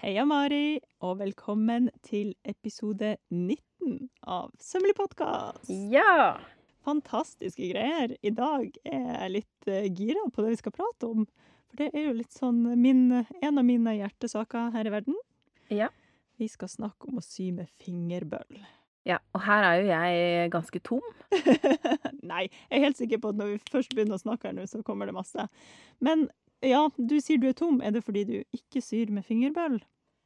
Heia Mari, og velkommen til episode 19 av Sømmelig podkast. Ja. Fantastiske greier. I dag er jeg litt uh, gira på det vi skal prate om. For det er jo litt sånn min, en av mine hjertesaker her i verden. Ja. Vi skal snakke om å sy med fingerbøll. Ja, og her er jo jeg ganske tom. Nei, jeg er helt sikker på at når vi først begynner å snakke her nå, så kommer det masse. Men ja, du sier du er tom. Er det fordi du ikke syr med fingerbøll?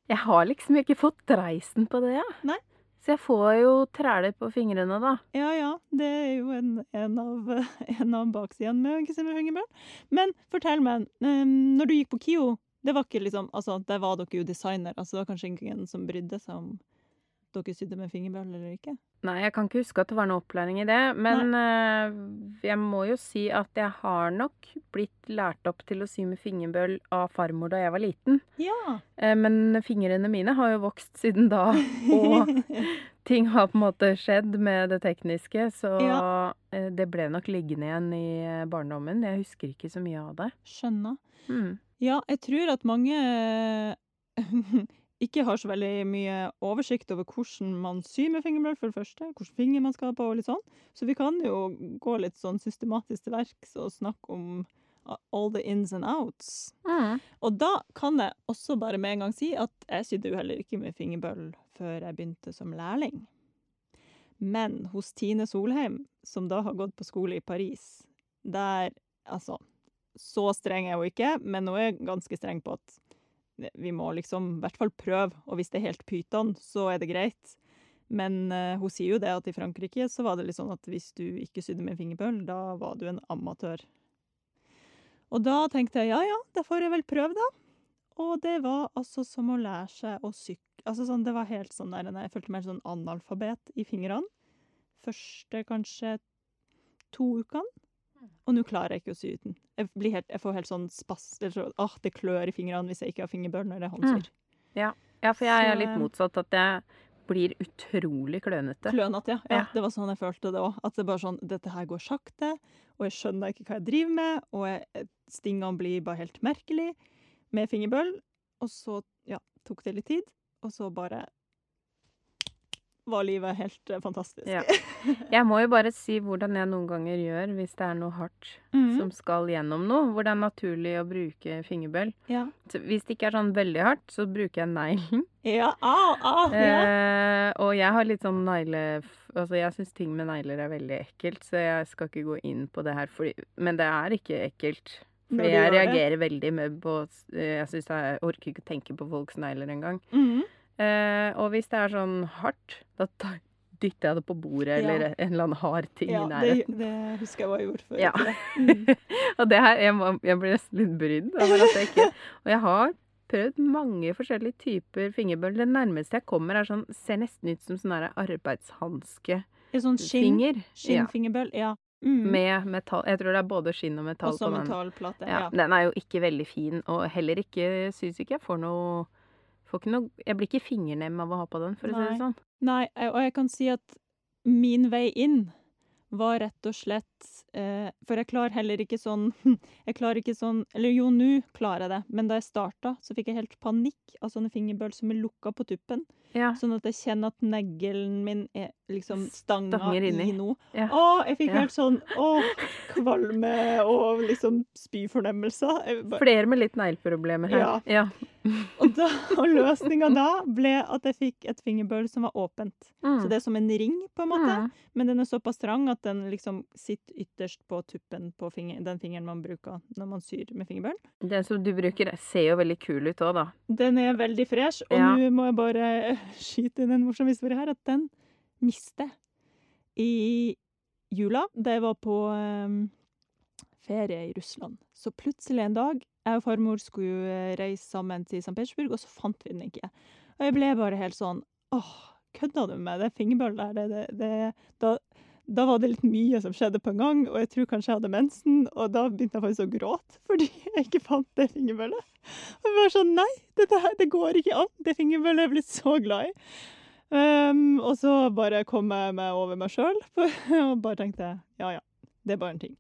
Jeg har liksom ikke fått dreisen på det, ja. Nei. Så jeg får jo træler på fingrene, da. Ja ja, det er jo en, en av, en av baksidene med fingerbøll. Men fortell meg, um, når du gikk på KIO, det var ikke liksom, altså, der var dere jo designer, altså det var kanskje ingen som brydde seg om dere sydde med fingerbøl eller ikke? Nei, jeg kan ikke huske at det var noe opplæring i det. Men uh, jeg må jo si at jeg har nok blitt lært opp til å sy med fingerbøl av farmor da jeg var liten. Ja. Uh, men fingrene mine har jo vokst siden da, og ting har på en måte skjedd med det tekniske. Så Ja. uh, det ble nok liggende igjen i barndommen. Jeg husker ikke så mye av det. Skjønner. Mm. Ja, jeg tror at mange ikke har så veldig mye oversikt over hvordan man syr med fingerbøll, for det første. Hvilken finger man skal ha på, og litt sånn. Så vi kan jo gå litt sånn systematisk til verks og snakke om all the ins and outs. Mm. Og da kan jeg også bare med en gang si at jeg sydde jo heller ikke med fingerbøll før jeg begynte som lærling. Men hos Tine Solheim, som da har gått på skole i Paris, der Altså, så streng er hun ikke, men hun er ganske streng på at vi må liksom i hvert fall prøve, og hvis det er helt pyton, så er det greit. Men uh, hun sier jo det at i Frankrike så var det litt sånn at hvis du ikke sydde med en fingerpøl, da var du en amatør. Og da tenkte jeg ja ja, da får jeg vel prøve, da. Og det var altså som å lære seg å sykle. Altså sånn, det var helt sånn der, Jeg følte meg sånn analfabet i fingrene. Første kanskje to ukene. Og nå klarer jeg ikke å sy uten. Jeg, blir helt, jeg får helt sånn spass. eller så- Ah, det klør i fingrene hvis jeg ikke har fingerbøl når det er håndsyr. Ja, for jeg er litt eh, motsatt. At jeg blir utrolig klønete. Klønete, ja. ja. Ja. Det var sånn jeg følte det òg. At det bare sånn Dette her går sakte, og jeg skjønner ikke hva jeg driver med, og jeg, stingene blir bare helt merkelig med fingerbøl. Og så, ja, tok det litt tid, og så bare var livet helt eh, fantastisk. Ja. Jeg må jo bare si hvordan jeg noen ganger gjør hvis det er noe hardt mm. som skal gjennom noe, hvor det er naturlig å bruke fingerbøll. Ja. Så hvis det ikke er sånn veldig hardt, så bruker jeg neglen. Ja, Ah, ah, ja. Eh, og jeg har litt sånn negle... Altså, jeg syns ting med negler er veldig ekkelt, så jeg skal ikke gå inn på det her, fordi Men det er ikke ekkelt. Fordi jeg det. reagerer veldig med på eh, Jeg synes jeg orker ikke å tenke på folks negler engang. Mhm. Eh, og hvis det er sånn hardt, da dytter jeg det på bordet Ja. eller en eller annen hard ting ja i det, nærheten. det husker jeg hva jeg gjorde før. Ja. Mm. Og det her, jeg, jeg blir nesten litt brydd over at jeg ikke Og jeg har prøvd mange forskjellige typer fingerbøl. Det nærmeste jeg kommer, er sånn Ser nesten ut som sånn arbeidshanske. Sånn skinn, skinnfingerbøl, Ja. Mm. Med metall. Jeg tror det er både skinn og metall Også på den. metallplate. Ja, Ja. Den er jo ikke veldig fin, og heller ikke Syns ikke jeg får noe noe Jeg blir ikke fingernem av å ha på den, for å si det sånn. Nei, og jeg kan si at min vei inn var rett og slett eh, For jeg klarer heller ikke sånn Jeg klarer ikke sånn Eller jo, nå klarer jeg det, men da jeg starta, så fikk jeg helt panikk av sånne fingerbøl som er lukka på tuppen. Ja. Sånn at jeg kjenner at neglen min er liksom stanga Stanger i noe. Ja. Å, jeg fikk Ja. helt sånn å, kvalme og liksom spyfornemmelser. Bare- Flere med litt negleproblemer her. Ja. ja. Og, da, og løsninga da ble at jeg fikk et fingerbøl som var åpent. Mm. Så det er som en ring, på en måte. Mm. Men den er såpass trang at den liksom sitter ytterst på tuppen på finger, den fingeren man bruker når man syr med fingerbøl. Den som du bruker, ser jo veldig kul ut òg, da. Den er veldig fresh, og nå må jeg bare skyte inn en morsom historie her, at den mistet jeg i jula, Det var på em, ferie i Russland. Så plutselig en dag, jeg og farmor skulle jo eh, reise sammen til St. Petersburg, og så fant vi den ikke. Og jeg ble bare helt sånn, åh, kødda du med det fingerbølet der? Det, det, da, da var det litt mye som skjedde på en gang, og jeg tror kanskje jeg hadde mensen, og da begynte jeg faktisk å gråte, fordi jeg ikke fant det fingerbøllet. Og jeg var sånn, nei, dette her, det går ikke an. Det fingerbøllet er jeg blitt så glad i. Og så bare kom jeg meg over meg sjøl og bare tenkte ja ja, det er bare en ting.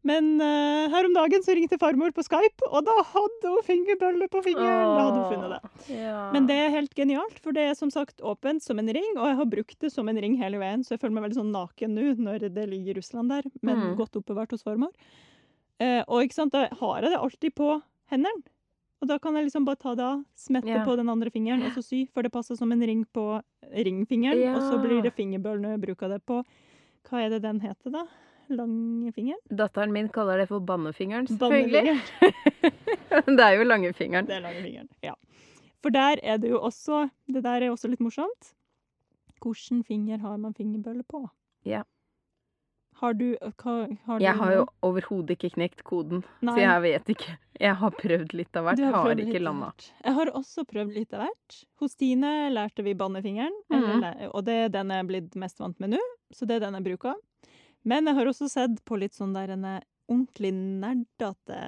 Men uh, her om dagen så ringte farmor på Skype, og da hadde hun fingerbølle på fingeren! Da hadde hun funnet det. Ja. Men det er helt genialt, for det er som sagt åpent som en ring, og jeg har brukt det som en ring hele veien, så jeg føler meg veldig sånn naken nå når det ligger i Russland der, men Mm. godt oppbevart hos farmor. Uh, og ikke sant, da har jeg det alltid på hendene. Og da kan jeg liksom bare ta det av, smette yeah. på den andre fingeren og så sy, for det passer som en ring på ringfingeren, og så blir det fingerbøl når jeg bruker det på Hva er det den heter, da? Langfingeren? Datteren min kaller det for bannefingeren, selvfølgelig. Det er jo langefingeren. Det er langfingeren, ja. For der er det jo også Det der er også litt morsomt. Hvilken finger har man fingerbølle på? Ja. Har du hva, har Jeg du har jo overhodet ikke knekt koden, Nei. så jeg vet ikke. Jeg har prøvd litt av hvert, har, har, ikke landa. Jeg har også prøvd litt av hvert. Hos Tine lærte vi bannefingeren, mm og det er den jeg er blitt mest vant med nå. Så det er den jeg bruker. Men jeg har også sett på litt sånn der en eh, ordentlig nerdete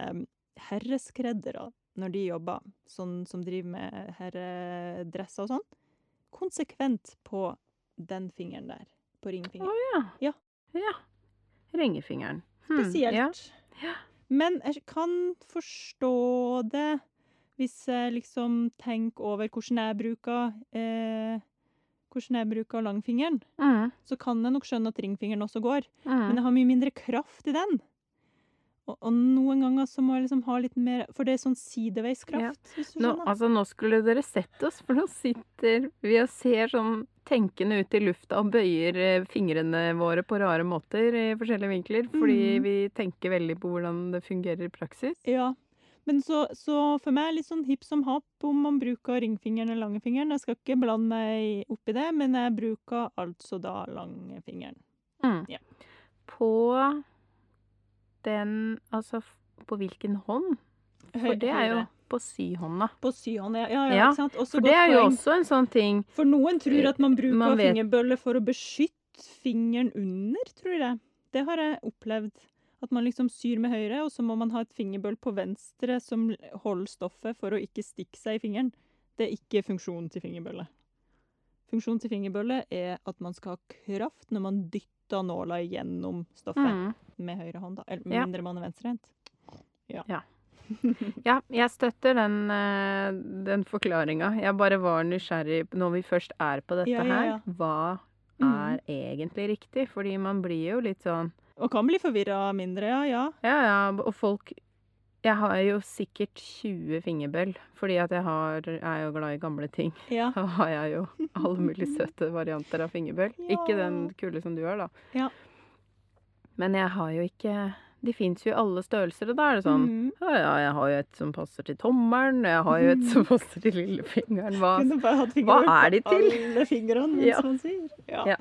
herreskreddere når de jobber, sånn som driver med herredresser og sånn. Konsekvent på den fingeren der. På ringfingeren. Oh, ja. Ja. ja. Ringefingeren. Hmm, Spesielt. Ja. Men jeg kan forstå det hvis jeg liksom tenker over hvordan jeg bruker eh, hvordan jeg bruker langfingeren. Mm, Så kan jeg nok skjønne at ringfingeren også går, men mm. jeg har mye mindre kraft i den. Og, og noen ganger så må jeg liksom ha litt mer For det er sånn sideveiskraft, Ja. Nå, altså, nå skulle dere sett oss, for nå sitter vi og ser sånn tenkende ut i lufta og bøyer eh, fingrene våre på rare måter i forskjellige vinkler, fordi mm. vi tenker veldig på hvordan det fungerer i praksis. Ja. Men så, så for meg er det litt sånn hipp som happ om man bruker ringfingeren eller langfingeren. Jeg skal ikke blande meg opp i det, men jeg bruker altså da langfingeren. Mm. Ja. På den Altså, på hvilken hånd? For det er jo. På syhånda. På syhånda, ja. ja, ja, Ja, For det er jo poeng. også en sånn ting For noen tror at man bruker Man fingerbølle for å beskytte fingeren under, tror jeg. Det har jeg opplevd. At man liksom syr med høyre, og så må man ha et fingerbøll på venstre som holder stoffet for å ikke stikke seg i fingeren. Det er ikke funksjonen til fingerbølle. Funksjonen til fingerbølle er at man skal ha kraft når man dytter nåla gjennom stoffet mm. med høyre hånd, da. Eller Ja. mindre man er venstrehendt. Ja, jeg støtter den, eh, den forklaringa. Jeg bare var nysgjerrig når vi først er på dette Ja, ja, her. Hva Mm. er egentlig riktig? Fordi man blir jo litt sånn Og kan bli forvirra mindre, ja. ja. Ja, ja, og folk Jeg har jo sikkert 20 fingerbøll, fordi at jeg har, er jo glad i gamle ting. Ja. Da har jeg jo alle mulige søte varianter av fingerbøll. Ikke den kule som du har, da. Ja. Men jeg har jo ikke De fins jo i alle størrelser, og da er det sånn Mhm. Ja, ja, jeg har jo et som passer til tommelen, jeg har jo et som passer til lillefingeren. Hva hva er de til? Alle fingrene, Ja. man sier. Ja. Ja.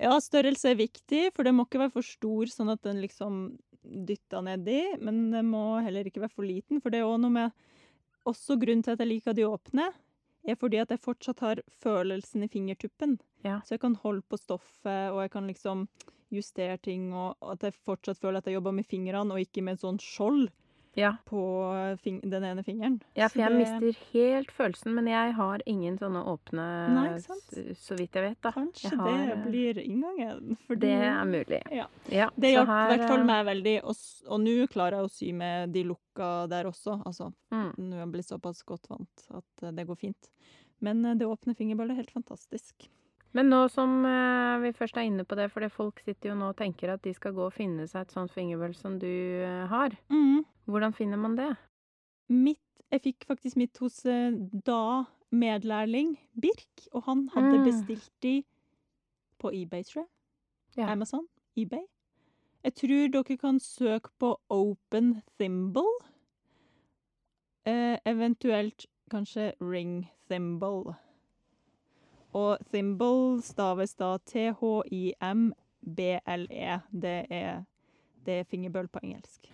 Ja. størrelse er viktig, for det må ikke være for stor sånn at den liksom dytter nedi, men det må heller ikke være for liten, for det er også noe med Også grunnen til at jeg liker de åpne, er fordi at jeg fortsatt har følelsen i fingertuppen. Ja. Så jeg kan holde på stoffet, og jeg kan liksom justere ting, og at jeg fortsatt føler at jeg jobber med fingrene, og ikke med et sånn skjold Ja. på den ene fingeren. ja, for jeg det- mister helt følelsen, men jeg har ingen sånne åpne, Nei, så vidt jeg vet, da. Kanskje har, det eh, blir inngangen. fordi- Det er mulig. Ja. Ja, Det hjalp i hvert fall eh, meg veldig, og, og nå klarer jeg å sy med de lukka der også. Altså, Mm. nå er jeg blitt såpass godt vant at eh, det går fint. Men det åpne fingerballet er helt fantastisk. Men nå som eh, vi først er inne på det, fordi folk sitter jo nå og tenker at de skal gå og finne seg et sånt fingerbøl som du har. har. Hvordan finner man det? Mitt, jeg fikk faktisk mitt hos eh, da medlærling Birk, og han hadde Mm. bestilt de på eBay, tror jeg. Ja. Amazon. eBay. Jeg tror dere kan søke på Open Thimble. Eh, eventuelt kanskje Ring Thimble. Og thimble staves da T-H-I-M-B-L-E. Det er, det er fingerbøl på engelsk.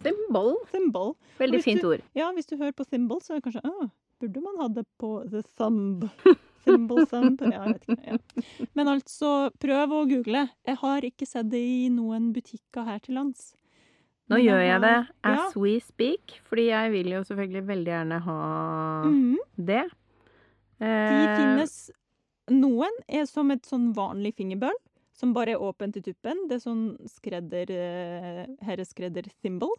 Symbol. Thimble. Veldig fint du- ord. Ja, hvis du hører på thimble, så er det kanskje Å, Burde man ha det på the thumb? Thimble thumb? Ja, jeg vet ikke. Ja. Men altså, prøv å google. Jeg har ikke sett det i noen butikker her til lands. Nå gjør jeg det as as we speak, fordi jeg vil jo selvfølgelig veldig gjerne ha Mhm. det. De Eh, finnes Noen er som et sånn vanlig fingerbøl, som bare er åpent i tuppen. Det er sånn skredder eh, herreskredder-thimble.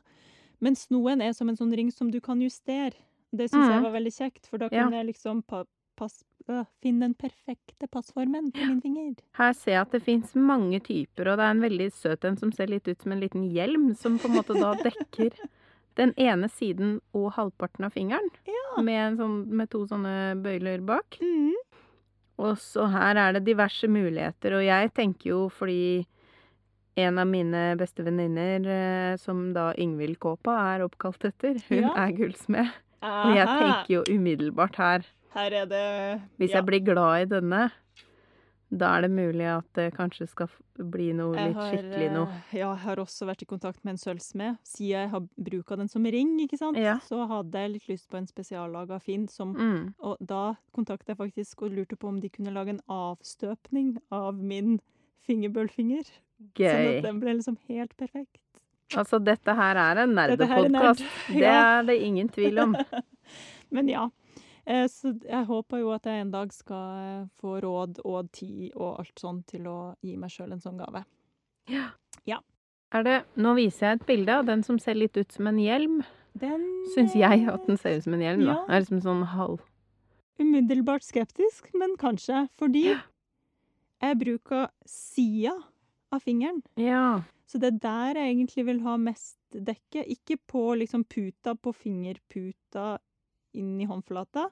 Mens noen er som en sånn ring som du kan justere. Det syns jeg Mhm. var veldig kjekt, for da Ja. jeg liksom pa pass, øh, finne den perfekte passformen på min finger. Her ser jeg at det fins mange typer, og det er en veldig søt en som ser litt ut som en liten hjelm, som på en måte da dekker den ene siden og halvparten av fingeren. Ja. Med, en sånn, med to sånne bøyler bak. Mm. Og så her er det diverse muligheter, og jeg tenker jo fordi en av mine beste venninner, eh, som da Ingvild Kåpa er oppkalt etter, hun Ja. er gullsmed. Og jeg tenker jo umiddelbart her, Her er det hvis jeg blir glad i denne, da er det mulig at det kanskje skal bli noe litt har, skikkelig noe. eh, Ja, jeg har også vært i kontakt med en sølvsmed. Siden jeg har bruka den som ring, ikke sant, Ja. så hadde jeg litt lyst på en spesiallaga Finn. Som, Mm. og da kontakta jeg faktisk og lurte på om de kunne lage en avstøpning av min fingerbølfinger. Gøy. Sånn at den ble liksom helt perfekt. Altså, dette her er en er nerdepodkast. nerd, Det er det ingen tvil om. Men ja. Eh, Så jeg håper jo at jeg en dag skal eh, få råd og tid og alt sånn til å gi meg sjøl en sånn gave. Er det, nå viser jeg et bilde av den som ser litt ut som en hjelm. Den Syns jeg at den ser ut som en hjelm, da. Ja. Det er liksom sånn halv Umiddelbart skeptisk, men kanskje. Fordi jeg bruker sida av fingeren. Ja. Så det er der jeg egentlig vil ha mest dekke. Ikke på liksom puta, på fingerputa inn i håndflata,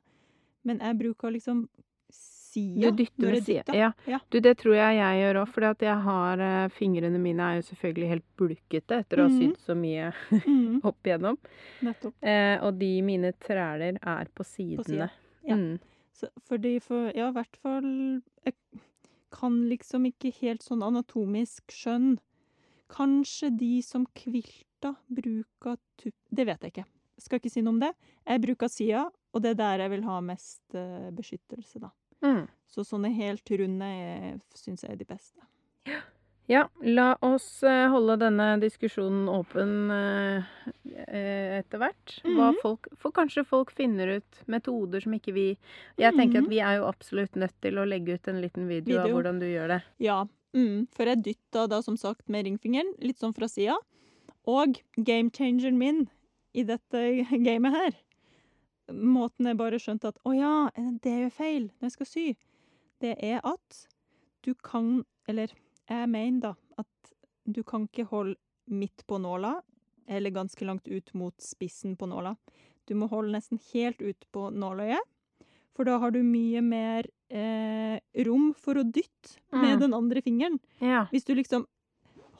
men jeg bruker liksom sida. Du dytter med sida. Ja. Ja. Du, det tror jeg jeg gjør òg, at jeg har eh, Fingrene mine er jo selvfølgelig helt bulkete etter å ha Mhm. sydd så mye Mm, opp igjennom. nettopp. Eh, og de mine træler er på sidene. sida, ja. Mm. Så, fordi for Ja, i hvert fall Jeg kan liksom ikke helt sånn anatomisk skjønn. Kanskje de som kvilter bruker tupp... Det vet jeg ikke. Skal ikke si noe om det. Jeg bruker sida, og det er der jeg vil ha mest eh, beskyttelse, da. Mm. Så sånne helt runde syns jeg er de beste. Ja, la oss eh, holde denne diskusjonen åpen eh, eh, etter hvert. Mhm. for kanskje folk finner ut metoder som ikke vi Jeg tenker Mhm. at vi er jo absolutt nødt til å legge ut en liten video, av hvordan du gjør det. Ja, mm, for jeg dytta da som sagt med ringfingeren, litt sånn fra sida. Og game changeren min i dette gamet her Måten jeg bare skjønte at å ja, det gjør feil når jeg skal sy, det er at du kan Eller jeg mener da at du kan ikke holde midt på nåla, eller ganske langt ut mot spissen på nåla. Du må holde nesten helt ut på nåløyet, for da har du mye mer eh, rom for å dytte med Mm. den andre fingeren. Ja. Hvis du liksom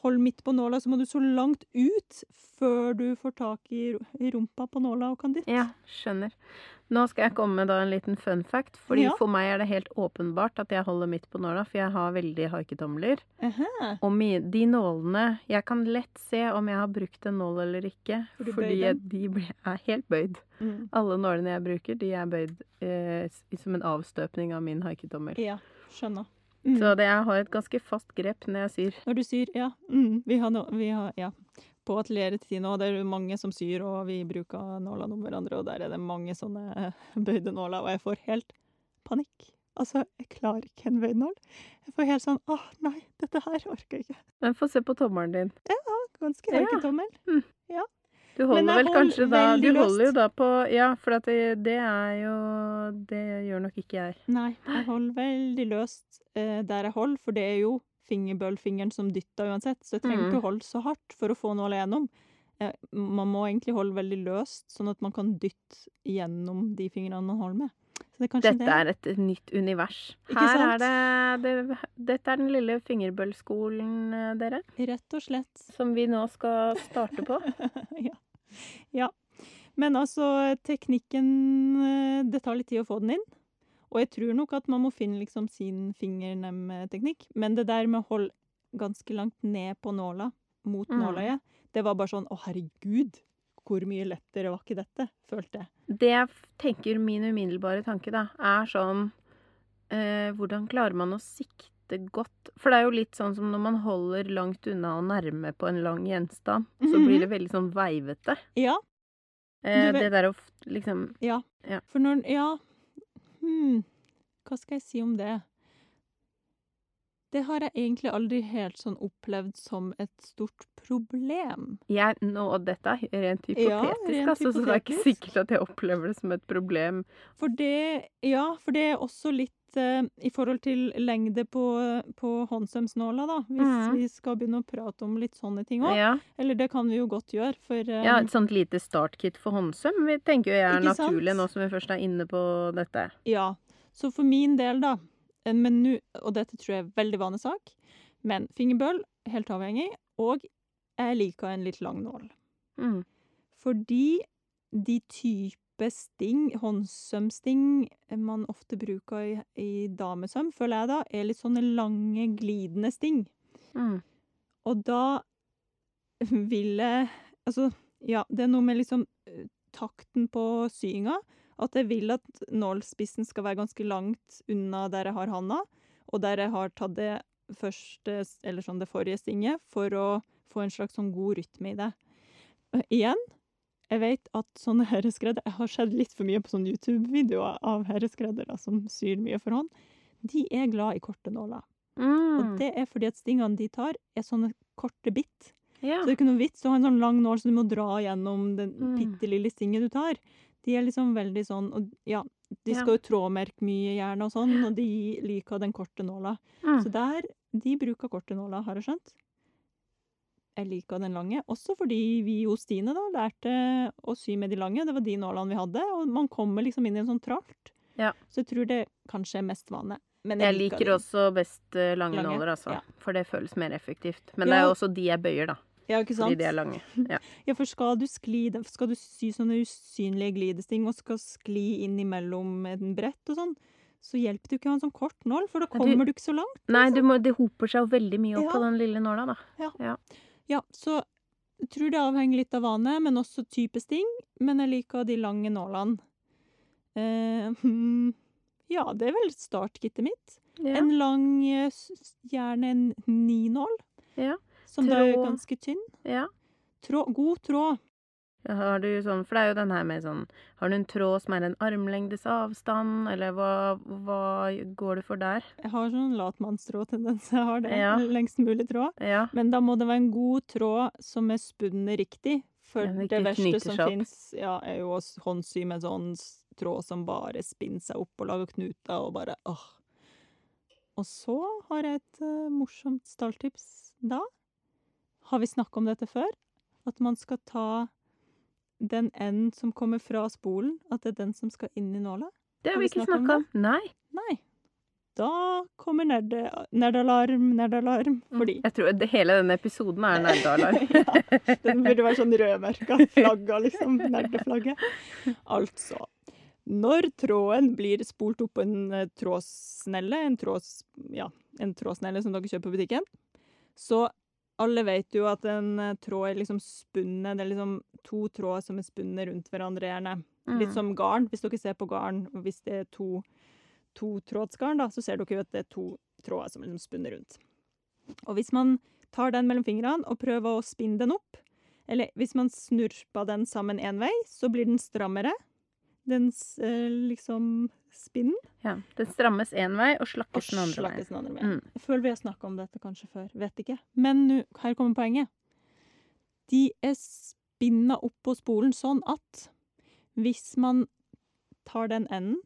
holder midt på nåla, så må du så langt ut før du får tak i i rumpa på nåla og kan dytte. ja, skjønner. Nå skal jeg komme med en liten fun fact, fordi Ja. for meg er det helt åpenbart at jeg holder midt på nåla, for jeg har veldig haiketomler. Og de nålene Jeg kan lett se om jeg har brukt en nål eller ikke, For fordi jeg, de er helt bøyd. Mm. Alle nålene jeg bruker, de er bøyd eh, som en avstøpning av min haiketommel. Ja, skjønner. Mm. Så det, jeg har et ganske fast grep når jeg syr. Når du syr, ja. Mm. Vi har, no, vi har ja. På atelieret til nå, det er mange som syr, og vi bruker nålene om hverandre, og der er det mange sånne eh, bøyde nåler, og jeg får helt panikk. Altså, jeg klarer ikke en bøyd nål. Jeg får helt sånn åh, nei, dette her orker jeg ikke. Men få se på tommelen din. Ja, Ganske Ja. haiketommel. Du holder vel kanskje da Du holder jo da på Ja, for det, det er jo Det gjør nok ikke jeg. Nei, jeg holder veldig løst eh, der jeg holder, for det er jo fingerbøllfingeren som dytter uansett, så jeg trenger Mm. ikke holde så hardt for å få nåla gjennom. Eh, man må egentlig holde veldig løst, sånn at man kan dytte gjennom de fingrene man holder med. Det er Dette det. er et nytt univers. Her er det, det Dette er den lille fingerbøllskolen, eh, dere, Rett og slett. som vi nå skal starte på. ja. ja. Men altså, teknikken eh, Det tar litt tid å få den inn. Og jeg tror nok at man må finne liksom sin fingernemteknikk. Men det der med å holde ganske langt ned på nåla, mot Mm. nåløyet, det var bare sånn Å, herregud! Hvor mye lettere var ikke dette? Følte jeg. Det jeg tenker min umiddelbare tanke, da, er sånn eh, Hvordan klarer man å sikte godt? For det er jo litt sånn som når man holder langt unna og nærme på en lang gjenstand, så Mhm. blir det veldig sånn veivete. Ja. Eh, det der å liksom Ja. Ja. For når Ja. Hmm. Hva skal jeg si om det? Det har jeg egentlig aldri helt sånn opplevd som et stort problem. Jeg, nå, og dette er rent Ja, hypotetisk, rent altså, så det er ikke sikkert at jeg opplever det som et problem. For det Ja, for det er også litt eh, i forhold til lengde på, på håndsømsnåla, da. Hvis mm. vi skal begynne å prate om litt sånne ting òg. Ja, Eller det kan vi jo godt gjøre, for eh, ja, et sånt lite startkit for håndsøm vi tenker jo jeg er naturlig, sant? nå som vi først er inne på dette. Ja, så for min del, da en nå, Og dette tror jeg er veldig vanesak, men fingerbøl, helt avhengig. Og jeg liker en litt lang nål. Mm. Fordi de type sting, håndsømsting, man ofte bruker i, i damesøm, føler jeg da, er litt sånne lange, glidende sting. Mm. Og da vil jeg Altså, ja, det er noe med liksom eh, takten på syinga. At jeg vil at nålspissen skal være ganske langt unna der jeg har handa, og der jeg har tatt det første, eller sånn det forrige stinget, for å få en slags sånn god rytme i det. Igjen, jeg vet at sånne herreskredder Jeg har sett litt for mye på sånne YouTube-videoer av herreskreddere som syr mye for hånd. De er glad i korte nåler. Og Mm. det er fordi at stingene de tar, er sånne korte bitt. Ja. Så det er ikke noe vits å ha en sånn lang nål som du må dra gjennom den Mm. bitte lille stinget du tar. De er liksom veldig sånn Og ja, de skal jo trådmerke mye gjerne og sånn, og de liker den korte nåla. Mm. Så der De bruker korte nåla, har jeg skjønt. Jeg liker den lange, også fordi vi hos Stine da lærte å sy med de lange. Det var de nålene vi hadde, og man kommer liksom inn i en sånn tralt. Ja. Så jeg tror det kanskje er mest vane. Men Jeg liker liker også best eh, lange, Lange, nåler, altså. ja. For det føles mer effektivt. Men det er jo også de jeg bøyer, da. Ja, ikke sant? Fordi de er lange. Ja. Ja, for skal du skli Skal du sy sånne usynlige glidesting og skal skli inn imellom en brett og sånn, så hjelper det jo ikke å ha en sånn kort nål, for da kommer du- du ikke så langt. Nei, du må, det hoper seg jo veldig mye opp Ja. på den lille nåla, da. Ja, så jeg tror det avhenger litt av vane, men også type sting. Men jeg liker de lange nålene. Eh, ja, det er vel startkittet mitt. Ja. En lang, eh, gjerne en ninål, ja. Som det er ganske tynn. ja. Tråd, god tråd. Ja, Har du sånn, for det er jo den her med sånn Har du en tråd som er en armlengdes avstand, eller hva, hva går du for der? Jeg har sånn latmannstrådtendens. Jeg har det. Ja. Lengst mulig tråd. Ja. Men da må det være en god tråd som er spunnet riktig. For det, det verste som fins, ja, er jo å håndsy med sånn tråd som bare spinner seg opp og lager knuter og bare åh. Og så har jeg et uh, morsomt stalltips da. Har vi snakka om dette før? At man skal ta den enden som kommer fra spolen, at det er den som skal inn i nåla? Det har vi vi ikke om snakka om. Nei. Nei. Da kommer nerdalarm, nerdalarm. Fordi Jeg tror det, hele denne episoden er nerdealarm. ja, den burde være sånn rødmerka. Flagga, liksom. Nerdeflagget. Altså. Når tråden blir spolt opp på en eh, trådsnelle, en, tråds, ja, en trådsnelle som dere kjøper på butikken, så alle vet jo at en eh, tråd er liksom spunnet Det er liksom to tråder som er spunnet rundt hverandre, gjerne. Litt Mm. som garn. Hvis dere ser på garn, og hvis det er to totrådsgarn, da, så ser dere jo at det er to tråder som er liksom spunnet rundt. Og hvis man tar den mellom fingrene og prøver å spinne den opp, eller hvis man snurper den sammen én vei, så blir den strammere. Den eh, liksom spinnen. Ja. Den strammes én vei og slakkes den andre veien. den andre veien. Mm. Føler vi har snakka om dette kanskje før. Vet ikke. Men nu, her kommer poenget. De er spinna opp på spolen sånn at hvis man tar den enden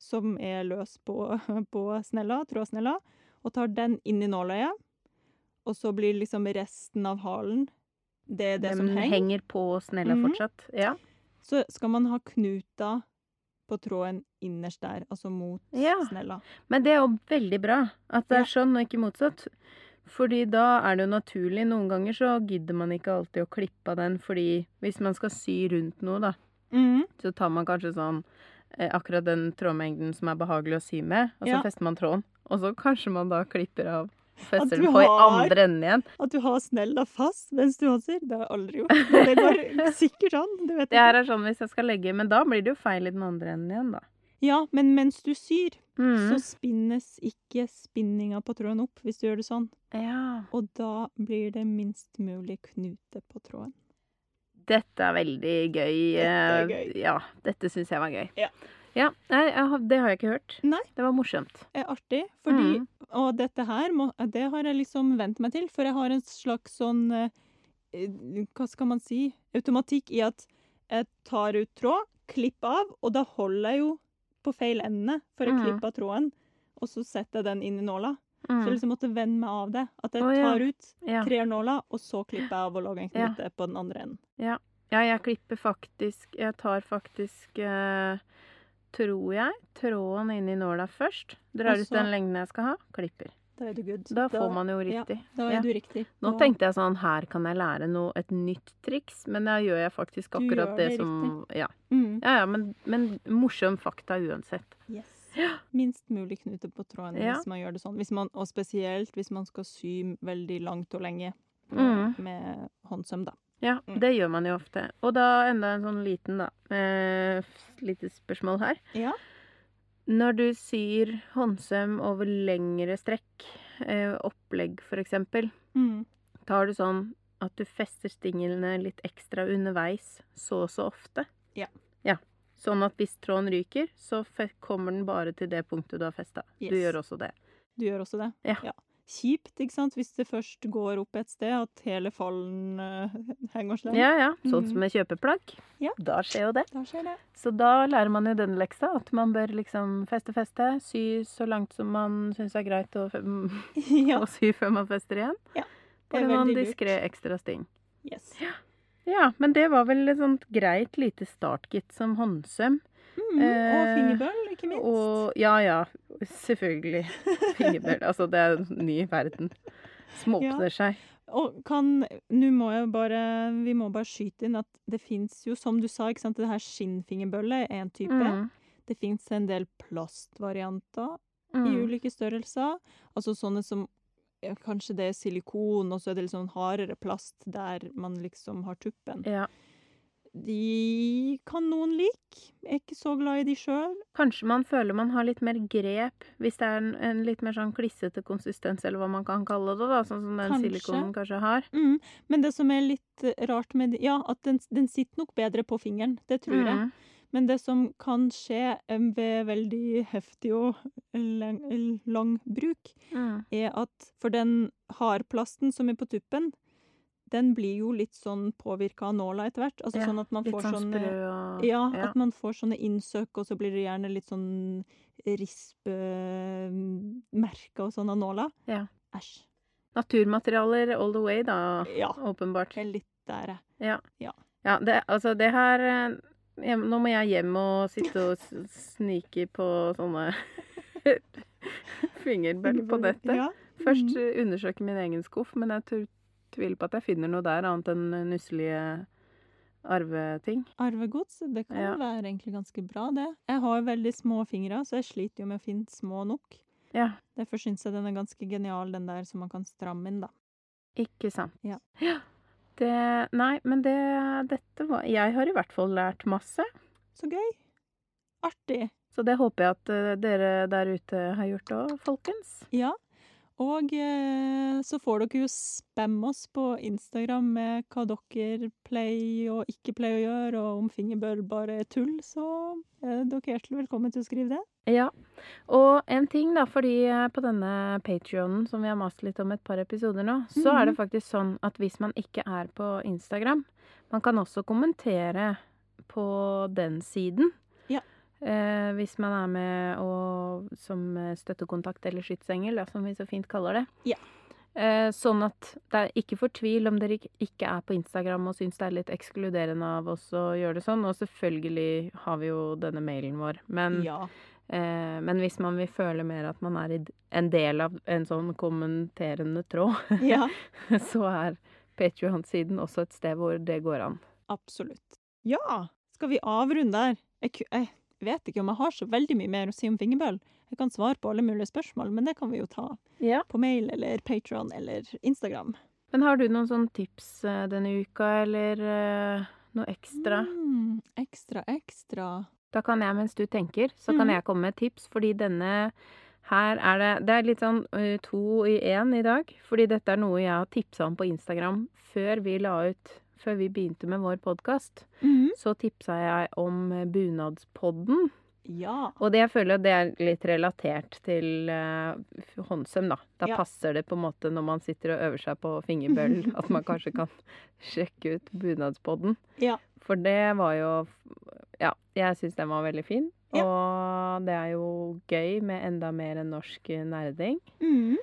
som er løs på, på snella, trådsnella, og tar den inn i nåløyet, og så blir liksom resten av halen det er det som Den henger, henger på snella Mhm. fortsatt. Ja. så skal man ha knuta på tråden innerst der, altså mot Ja. snella. Men det er jo veldig bra at det Ja. er sånn, og ikke motsatt. Fordi da er det jo naturlig. Noen ganger så gidder man ikke alltid å klippe av den, fordi hvis man skal sy rundt noe, da, mm. så tar man kanskje sånn eh, akkurat den trådmengden som er behagelig å sy med, og så Ja. fester man tråden. Og så kanskje man da klipper av fester du den på i andre enden igjen. At du har snella fast mens du håndsyr, det har jeg aldri gjort. Men det går sikkert an. Det vet Det her er sånn hvis jeg skal legge Men da blir det jo feil i den andre enden igjen, da. Ja, men mens du syr, mm. så spinnes ikke spinninga på tråden opp hvis du gjør det sånn. Ja. Og da blir det minst mulig knute på tråden. Dette er veldig gøy. Dette er eh, gøy. Ja, dette syns jeg var gøy. Ja. Ja, jeg, jeg det har jeg ikke hørt. Nei. Det var morsomt. er artig, fordi Mm. Og dette her må, det har jeg liksom vent meg til, for jeg har en slags sånn eh, Hva skal man si? Automatikk i at jeg tar ut tråd, klipper av, og da holder jeg jo på feil ende for å Mm. klippe av tråden, og så setter jeg den inn i nåla. Mm. Så jeg liksom måtte venne meg av det. At jeg ja. tar ut, Ja. trer nåla, og så klipper jeg av og lager en Ja. på den andre enden. ja, jeg klipper faktisk Jeg tar faktisk eh, Tror jeg tråden inn i nåla først. Drar Også, ut den lengden jeg skal ha. Klipper. Da er du good. Da får man jo ja, riktig. Da er Ja. du riktig. Nå tenkte jeg sånn Her kan jeg lære noe, et nytt triks, men da gjør jeg faktisk akkurat det, det som Ja, mm. ja, ja men, men morsom fakta uansett. Yes. Minst mulig knute på tråden Ja. hvis man gjør det sånn. Hvis man, og spesielt hvis man skal sy veldig langt og lenge Mm. med håndsøm, da. Ja, Mm. det gjør man jo ofte. Og da enda en sånn liten, da. Eh, lite spørsmål her. Ja. Når du syr håndsøm over lengre strekk, eh, opplegg eksempel, Mm. tar du sånn at du fester stinglene litt ekstra underveis så og så ofte? Ja. Ja. Sånn at hvis tråden ryker, så kommer den bare til det punktet du har festa. Yes. Du gjør også det. Du gjør også det? Ja. Kjipt, ikke sant, hvis det først går opp et sted at hele fallen uh, henger slenger. Ja, ja. Sånn Mm. som med kjøpeplagg. Ja. Da skjer jo det. Da skjer det. Så da lærer man jo den leksa, at man bør liksom feste, feste, sy så langt som man syns er greit å, ja. å sy før man fester igjen. Ja, det er veldig diskré ekstra sting. Yes. Ja, men det var vel et sånt greit lite startkit som håndsøm. Mm. Og Eh, fingerbøl, ikke minst. Og ja, ja, selvfølgelig. Fingerbøl. Altså, det er en ny verden. Småpner seg. Og kan Nå må jeg bare Vi må bare skyte inn at det fins jo, som du sa, ikke sant, det her skinnfingerbølle er en type. Mm. Det fins en del plastvarianter i Mm. ulike størrelser. Altså sånne som ja, Kanskje det er silikon, og så er det litt sånn hardere plast der man liksom har tuppen. Ja. De kan noen like. Jeg er ikke så glad i de sjøl. Kanskje man føler man har litt mer grep hvis det er en, en litt mer sånn klissete konsistens, eller hva man kan kalle det, da, sånn som den Kanskje. silikonen kanskje har. Mm. Men det som er litt eh, rart med Ja, at den, den sitter nok bedre på fingeren. Det tror jeg. Mm. Men det som kan skje eh, ved veldig heftig og lang, lang bruk, Mm. er at for den hardplasten som er på tuppen, den blir jo litt sånn påvirka av nåla etter hvert. Altså Ja, sånn at man får sånn sånne og ja, ja. at man får sånne innsøk, og så blir det gjerne litt sånn rispemerker og sånn av nåla. Ja. Æsj. Naturmaterialer all the way, da, Ja. åpenbart. Litt der. Ja. Ja. Ja, det, altså det her eh, Nå må jeg hjem og sitte og snike på sånne fingerbøll på nettet. Først Mhm. eh, undersøke min egen skuff, men jeg tv- tviler på at jeg finner noe der annet enn nusselige arveting. Arvegods, det kan Ja. være egentlig ganske bra, det. Jeg har veldig små fingre, så jeg sliter jo med å finne små nok. Ja, Derfor syns jeg den er ganske genial, den der som man kan stramme inn, da. ikke sant. Ja. Det Nei, men det Dette var Jeg har i hvert fall lært masse. Så gøy! Artig. Så det håper jeg at eh, dere der ute har gjort òg, folkens. Ja. Og eh, så får dere jo spamme oss på Instagram med hva dere pleier og ikke pleier å gjøre, og om fingerbøl bare er tull, så er dere hjertelig velkommen til å skrive det. Ja. Og en ting, da, fordi eh, på denne Patrionen som vi har mast litt om et par episoder nå, så er det Mhm. faktisk sånn at hvis man ikke er på Instagram Man kan også kommentere på den siden. Eh, hvis man er med og, som eh, støttekontakt eller skytsengel, som vi så fint kaller det. Ja. Eh, sånn at det er ikke for tvil om dere ikke- er på Instagram og syns det er litt ekskluderende av oss å gjøre det sånn. Og selvfølgelig har vi jo denne mailen vår. Men Ja. Eh, men hvis man vil føle mer at man er en del av en sånn kommenterende tråd, ja. så er Patrion-siden også et sted hvor det går an. Absolutt. Ja, skal vi avrunde der? Jeg, jeg vet ikke om jeg har så veldig mye mer å si om fingerbøl. Jeg kan svare på alle mulige spørsmål, men det kan vi jo ta Ja. på mail eller Patron eller Instagram. Men har du noen sånne tips eh, denne uka, eller eh, noe ekstra? Mm, ekstra, ekstra. Da kan jeg, mens du tenker, så kan Mhm. jeg komme med tips, fordi denne her er det Det er litt sånn uh, to i én i dag, fordi dette er noe jeg har tipsa om på Instagram før vi la ut Før vi begynte med vår podkast. Mhm. så tipsa jeg om Bunadspodden. Ja. Og det jeg føler det er litt relatert til uh, håndsøm, da. Da Ja. passer det på en måte når man sitter og øver seg på fingerbøl, at man kanskje kan sjekke ut bunadspodden. Ja. For det var jo Ja, jeg syns den var veldig fin. Og det er jo gøy med enda mer enn norsk nerding. Mm.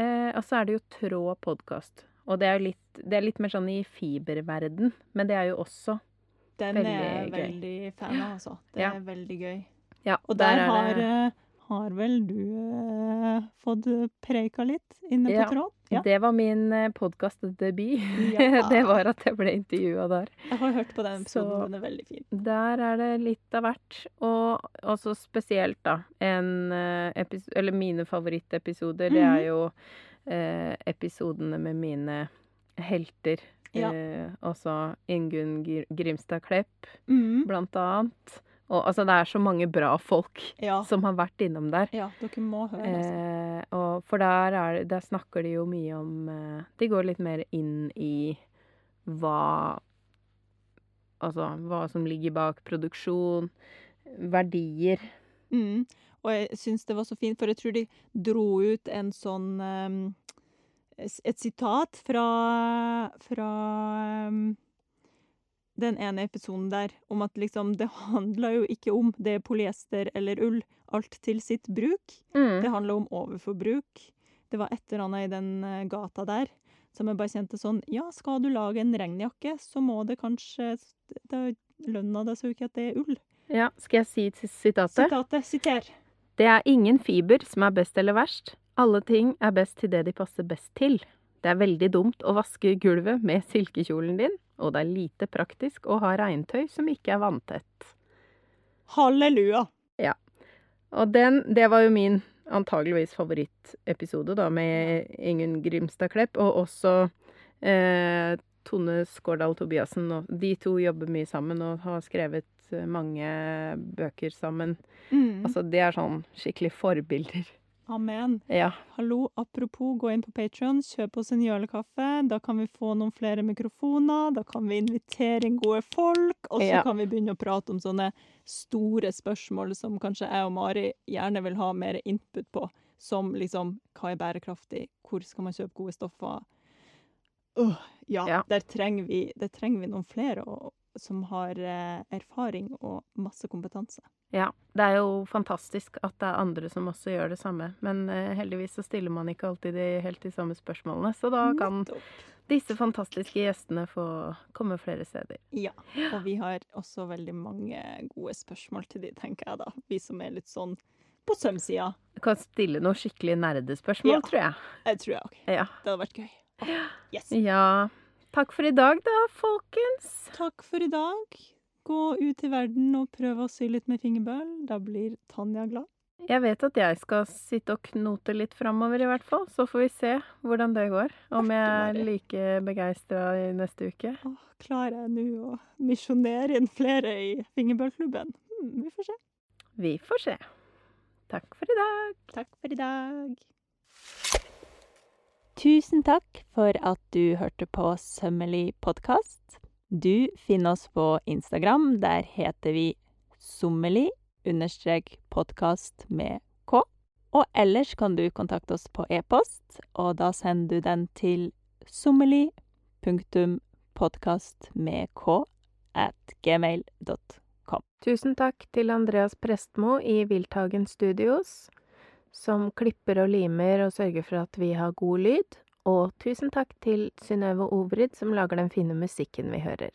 Eh, og så er det jo Trå podkast. Og det er jo litt, det er litt mer sånn i fiberverden, men det er jo også Den Veldig er jeg er veldig fan av, altså. Det Ja. er veldig gøy. Ja, Og der, der har, det eh, har vel du eh, fått preika litt inne på Ja. tråd? Ja. Det var min podkastdebut. Ja. det var at jeg ble intervjua der. Jeg har hørt på den episoden, Så- den er veldig fin. Der er det litt av hvert. Og også spesielt, da, en eh, Eller mine favorittepisoder, det er Mhm. jo eh, episodene med mine helter. Ja. Eh, også Ingunn Grimstad Klepp, Mm. blant annet. Og altså, det er så mange bra folk Ja. som har vært innom der. ja, dere må høre, altså. Eh, for der, er, der snakker de jo mye om eh, De går litt mer inn i hva Altså hva som ligger bak produksjon, verdier. Mm. Og jeg syns det var så fint, for jeg tror de dro ut en sånn um, Et sitat fra Fra um, den ene episoden der, om at liksom Det handler jo ikke om det er polyester eller ull, alt til sitt bruk. Det handler om overforbruk. Det var et eller annet i den eh, gata der som jeg bare kjente sånn Ja, skal du lage en regnjakke, så må det kanskje da, Lønna det seg jo ikke at det er ull. Ja, skal jeg si sitatet? Sitatet, siter. Det er ingen fiber som er best eller verst. Alle ting er best til det de passer best til. Det er veldig dumt å vaske gulvet med silkekjolen din, og det er lite praktisk å ha regntøy som ikke er vanntett. Halleluja! Ja. Og den, det var jo min antageligvis favorittepisode, da, med Ingunn Grimstad Klepp, og også eh, Tone Skårdal Tobiassen. De to jobber mye sammen og har skrevet mange bøker sammen. Mm. Altså, det er sånn skikkelig forbilder. Amen. Ja. Hallo, apropos, gå inn på Patreon, kjøp oss en jølekaffe. Da kan vi få noen flere mikrofoner, da kan vi invitere inn gode folk, og så Ja. kan vi begynne å prate om sånne store spørsmål som kanskje jeg og Mari gjerne vil ha mer input på. Som liksom, hva er bærekraftig? Hvor skal man kjøpe gode stoffer? Uh, ja, Ja. Der, trenger vi, der trenger vi noen flere og, som har eh, erfaring og masse kompetanse. ja. Det er jo fantastisk at det er andre som også gjør det samme. Men eh, heldigvis så stiller man ikke alltid de helt de samme spørsmålene. Så da kan disse fantastiske gjestene få komme flere steder. Ja, og vi har også veldig mange gode spørsmål til de, tenker jeg da. Vi som er litt sånn på sømsida. Du kan stille noen skikkelig nerdespørsmål, Ja. tror jeg. Jeg tror jeg òg. Ja. Det hadde vært gøy. Oh, Yes. ja. Takk for i dag, da, folkens. Takk for i dag. Gå ut i verden og prøv å sy litt med fingerbøl. Da blir Tanja glad. Jeg vet at jeg skal sitte og knote litt framover, i hvert fall. Så får vi se hvordan det går. Om jeg er like begeistra i neste uke. Åh, klarer jeg nå å misjonere inn flere i fingerbølklubben? Hmm, vi får se. Vi får se. Takk for i dag. Takk for i dag. Tusen takk for at du hørte på Sømmelig podkast. Du finner oss på Instagram. Der heter vi sommelig understrek podkast med k. Og ellers kan du kontakte oss på e-post, og da sender du den til sommelig punktum podkast med k at gmail.com. Tusen takk til Andreas Prestmo i Wildtagen Studios, som klipper og limer og sørger for at vi har god lyd. Og tusen takk til Synnøve Obrid, som lager den fine musikken vi hører.